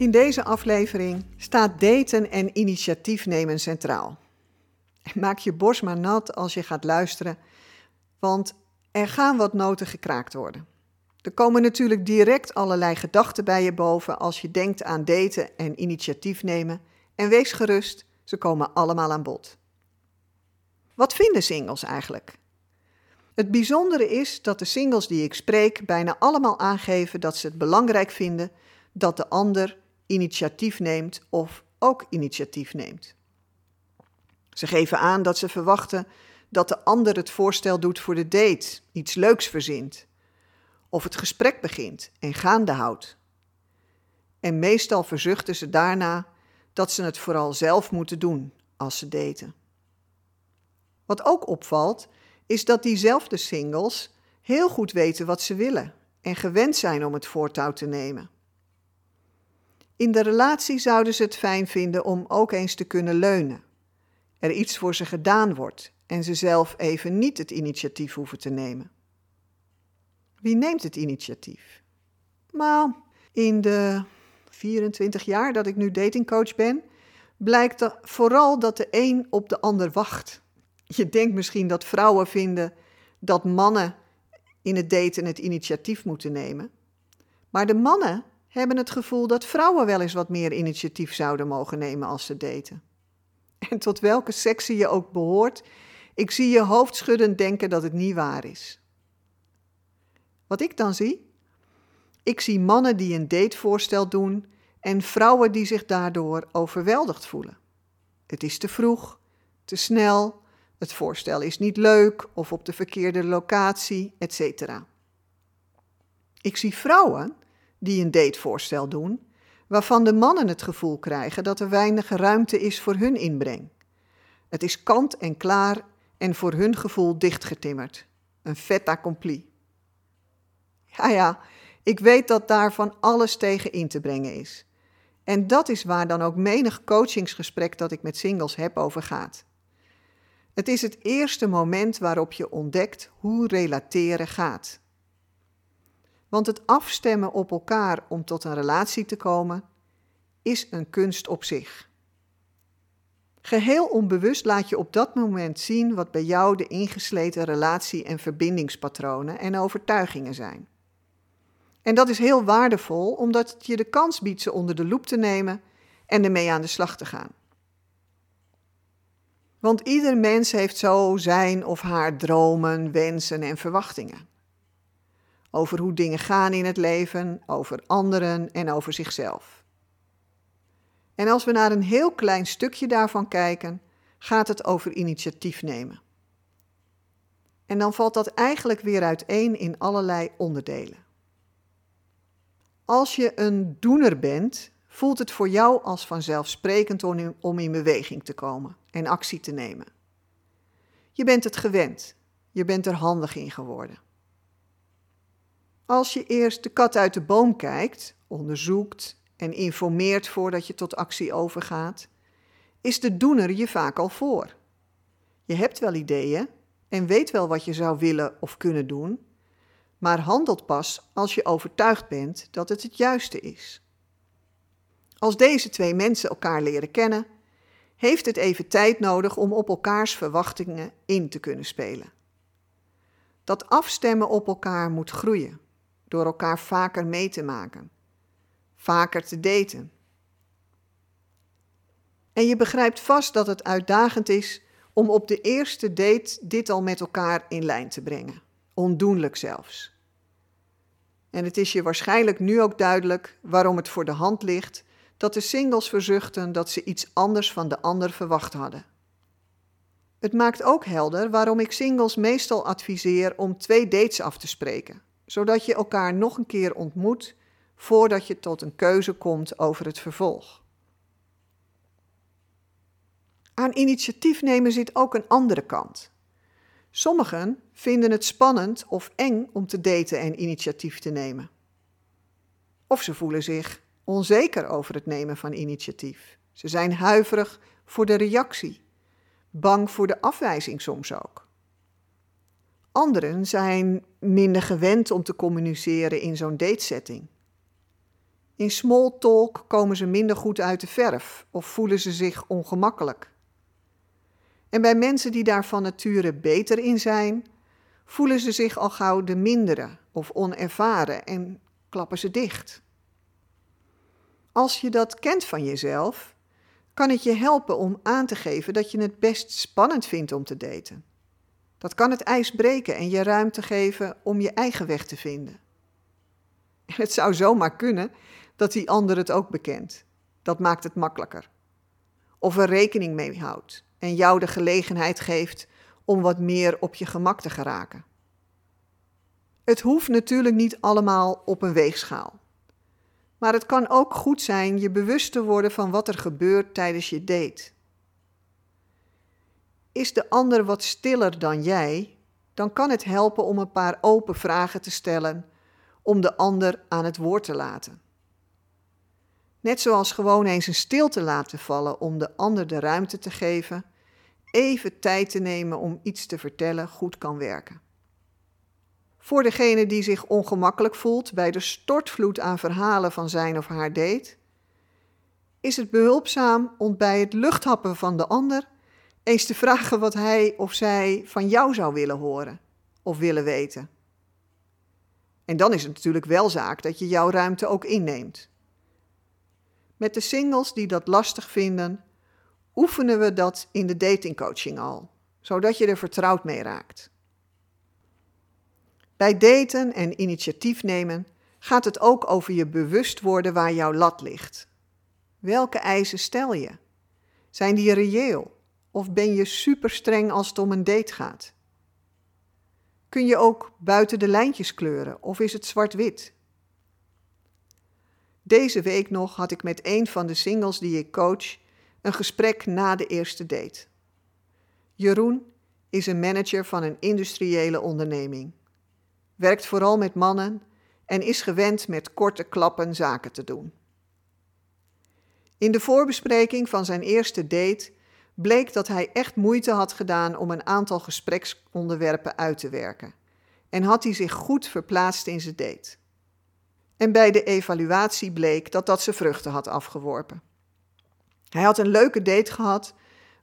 In deze aflevering staat daten en initiatief nemen centraal. Maak je borst maar nat als je gaat luisteren, want er gaan wat noten gekraakt worden. Er komen natuurlijk direct allerlei gedachten bij je boven als je denkt aan daten en initiatief nemen. En wees gerust, ze komen allemaal aan bod. Wat vinden singles eigenlijk? Het bijzondere is dat de singles die ik spreek bijna allemaal aangeven dat ze het belangrijk vinden dat de ander initiatief neemt of ook initiatief neemt. Ze geven aan dat ze verwachten dat de ander het voorstel doet voor de date, iets leuks verzint, of het gesprek begint en gaande houdt. En meestal verzuchten ze daarna dat ze het vooral zelf moeten doen als ze daten. Wat ook opvalt, is dat diezelfde singles heel goed weten wat ze willen en gewend zijn om het voortouw te nemen. In de relatie zouden ze het fijn vinden om ook eens te kunnen leunen. Er iets voor ze gedaan wordt en ze zelf even niet het initiatief hoeven te nemen. Wie neemt het initiatief? Maar in de 24 jaar dat ik nu datingcoach ben, blijkt vooral dat de een op de ander wacht. Je denkt misschien dat vrouwen vinden dat mannen in het daten het initiatief moeten nemen. Maar de mannen hebben het gevoel dat vrouwen wel eens wat meer initiatief zouden mogen nemen als ze daten. En tot welke sectie je ook behoort, ik zie je hoofdschuddend denken dat het niet waar is. Wat ik dan zie? Ik zie mannen die een datevoorstel doen en vrouwen die zich daardoor overweldigd voelen. Het is te vroeg, te snel, het voorstel is niet leuk of op de verkeerde locatie, etc. Ik zie vrouwen die een datevoorstel doen, waarvan de mannen het gevoel krijgen dat er weinig ruimte is voor hun inbreng. Het is kant en klaar en voor hun gevoel dichtgetimmerd. Een fait accompli. Ja, ja, ik weet dat daar van alles tegen in te brengen is. En dat is waar dan ook menig coachingsgesprek dat ik met singles heb over gaat. Het is het eerste moment waarop je ontdekt hoe relateren gaat. Want het afstemmen op elkaar om tot een relatie te komen is een kunst op zich. Geheel onbewust laat je op dat moment zien wat bij jou de ingesleten relatie- en verbindingspatronen en overtuigingen zijn. En dat is heel waardevol omdat het je de kans biedt ze onder de loep te nemen en ermee aan de slag te gaan. Want ieder mens heeft zo zijn of haar dromen, wensen en verwachtingen. Over hoe dingen gaan in het leven, over anderen en over zichzelf. En als we naar een heel klein stukje daarvan kijken, gaat het over initiatief nemen. En dan valt dat eigenlijk weer uiteen in allerlei onderdelen. Als je een doener bent, voelt het voor jou als vanzelfsprekend om in beweging te komen en actie te nemen. Je bent het gewend, je bent er handig in geworden. Als je eerst de kat uit de boom kijkt, onderzoekt en informeert voordat je tot actie overgaat, is de doener je vaak al voor. Je hebt wel ideeën en weet wel wat je zou willen of kunnen doen, maar handelt pas als je overtuigd bent dat het het juiste is. Als deze twee mensen elkaar leren kennen, heeft het even tijd nodig om op elkaars verwachtingen in te kunnen spelen. Dat afstemmen op elkaar moet groeien door elkaar vaker mee te maken, vaker te daten. En je begrijpt vast dat het uitdagend is om op de eerste date dit al met elkaar in lijn te brengen, ondoenlijk zelfs. En het is je waarschijnlijk nu ook duidelijk waarom het voor de hand ligt dat de singles verzuchten dat ze iets anders van de ander verwacht hadden. Het maakt ook helder waarom ik singles meestal adviseer om twee dates af te spreken, zodat je elkaar nog een keer ontmoet voordat je tot een keuze komt over het vervolg. Aan initiatief nemen zit ook een andere kant. Sommigen vinden het spannend of eng om te daten en initiatief te nemen. Of ze voelen zich onzeker over het nemen van initiatief. Ze zijn huiverig voor de reactie, bang voor de afwijzing soms ook. Anderen zijn minder gewend om te communiceren in zo'n datesetting. In small talk komen ze minder goed uit de verf of voelen ze zich ongemakkelijk. En bij mensen die daar van nature beter in zijn, voelen ze zich al gauw de mindere of onervaren en klappen ze dicht. Als je dat kent van jezelf, kan het je helpen om aan te geven dat je het best spannend vindt om te daten. Dat kan het ijs breken en je ruimte geven om je eigen weg te vinden. En het zou zomaar kunnen dat die ander het ook bekent. Dat maakt het makkelijker. Of er rekening mee houdt en jou de gelegenheid geeft om wat meer op je gemak te geraken. Het hoeft natuurlijk niet allemaal op een weegschaal. Maar het kan ook goed zijn je bewust te worden van wat er gebeurt tijdens je date. Is de ander wat stiller dan jij, dan kan het helpen om een paar open vragen te stellen om de ander aan het woord te laten. Net zoals gewoon eens een stilte laten vallen om de ander de ruimte te geven, even tijd te nemen om iets te vertellen goed kan werken. Voor degene die zich ongemakkelijk voelt bij de stortvloed aan verhalen van zijn of haar date, is het behulpzaam om bij het luchthappen van de ander eens te vragen wat hij of zij van jou zou willen horen of willen weten. En dan is het natuurlijk wel zaak dat je jouw ruimte ook inneemt. Met de singles die dat lastig vinden, oefenen we dat in de datingcoaching al, zodat je er vertrouwd mee raakt. Bij daten en initiatief nemen gaat het ook over je bewust worden waar jouw lat ligt. Welke eisen stel je? Zijn die reëel? Of ben je super streng als het om een date gaat? Kun je ook buiten de lijntjes kleuren of is het zwart-wit? Deze week nog had ik met een van de singles die ik coach een gesprek na de eerste date. Jeroen is een manager van een industriële onderneming, werkt vooral met mannen en is gewend met korte klappen zaken te doen. In de voorbespreking van zijn eerste date bleek dat hij echt moeite had gedaan om een aantal gespreksonderwerpen uit te werken en had hij zich goed verplaatst in zijn date. En bij de evaluatie bleek dat dat zijn vruchten had afgeworpen. Hij had een leuke date gehad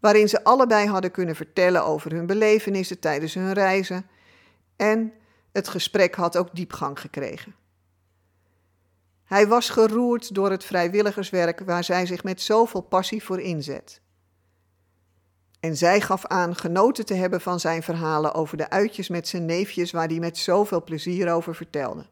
waarin ze allebei hadden kunnen vertellen over hun belevenissen tijdens hun reizen en het gesprek had ook diepgang gekregen. Hij was geroerd door het vrijwilligerswerk waar zij zich met zoveel passie voor inzet. En zij gaf aan genoten te hebben van zijn verhalen over de uitjes met zijn neefjes waar hij met zoveel plezier over vertelde.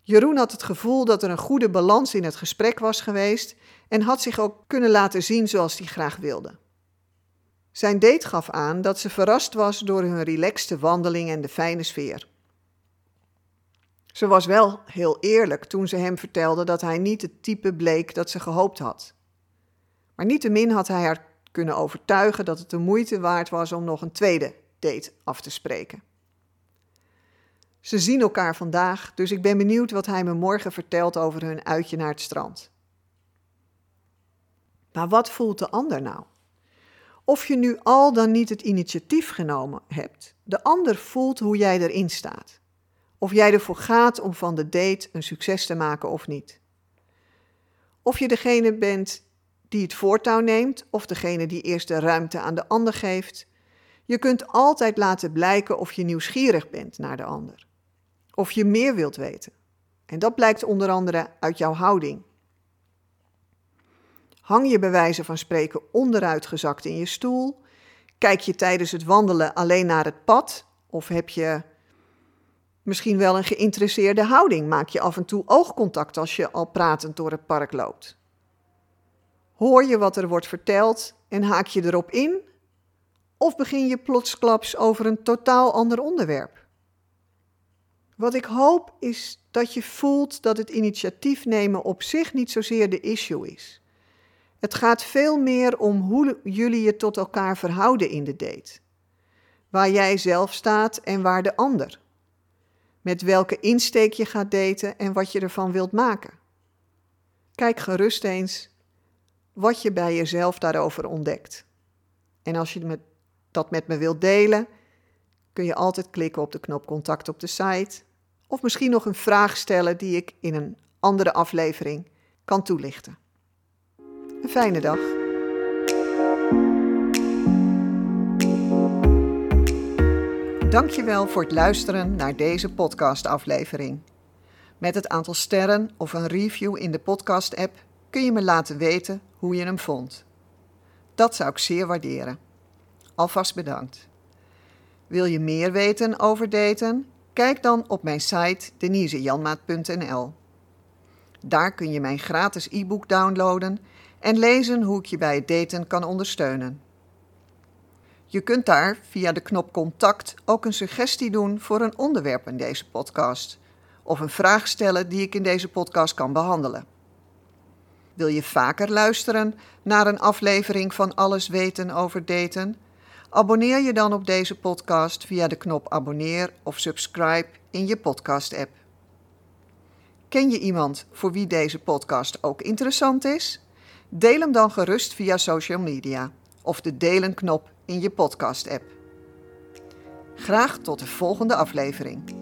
Jeroen had het gevoel dat er een goede balans in het gesprek was geweest en had zich ook kunnen laten zien zoals hij graag wilde. Zijn date gaf aan dat ze verrast was door hun relaxte wandeling en de fijne sfeer. Ze was wel heel eerlijk toen ze hem vertelde dat hij niet het type bleek dat ze gehoopt had. Maar niettemin had hij haar kunnen overtuigen dat het de moeite waard was om nog een tweede date af te spreken. Ze zien elkaar vandaag, dus ik ben benieuwd wat hij me morgen vertelt over hun uitje naar het strand. Maar wat voelt de ander nou? Of je nu al dan niet het initiatief genomen hebt, de ander voelt hoe jij erin staat. Of jij ervoor gaat om van de date een succes te maken of niet. Of je degene bent die het voortouw neemt of degene die eerst de ruimte aan de ander geeft. Je kunt altijd laten blijken of je nieuwsgierig bent naar de ander. Of je meer wilt weten. En dat blijkt onder andere uit jouw houding. Hang je bij wijze van spreken onderuit gezakt in je stoel? Kijk je tijdens het wandelen alleen naar het pad? Of heb je misschien wel een geïnteresseerde houding? Maak je af en toe oogcontact als je al pratend door het park loopt? Hoor je wat er wordt verteld en haak je erop in? Of begin je plotsklaps over een totaal ander onderwerp? Wat ik hoop is dat je voelt dat het initiatief nemen op zich niet zozeer de issue is. Het gaat veel meer om hoe jullie je tot elkaar verhouden in de date. Waar jij zelf staat en waar de ander. Met welke insteek je gaat daten en wat je ervan wilt maken. Kijk gerust eens wat je bij jezelf daarover ontdekt. En als je dat met me wilt delen, kun je altijd klikken op de knop contact op de site. Of misschien nog een vraag stellen die ik in een andere aflevering kan toelichten. Een fijne dag. Dankjewel voor het luisteren naar deze podcastaflevering. Met het aantal sterren of een review in de podcast-app kun je me laten weten hoe je hem vond. Dat zou ik zeer waarderen. Alvast bedankt. Wil je meer weten over daten? Kijk dan op mijn site denisejanmaat.nl. Daar kun je mijn gratis e-book downloaden en lezen hoe ik je bij het daten kan ondersteunen. Je kunt daar via de knop contact ook een suggestie doen voor een onderwerp in deze podcast of een vraag stellen die ik in deze podcast kan behandelen. Wil je vaker luisteren naar een aflevering van Alles weten over daten? Abonneer je dan op deze podcast via de knop abonneer of subscribe in je podcast-app. Ken je iemand voor wie deze podcast ook interessant is? Deel hem dan gerust via social media of de delen knop in je podcast-app. Graag tot de volgende aflevering.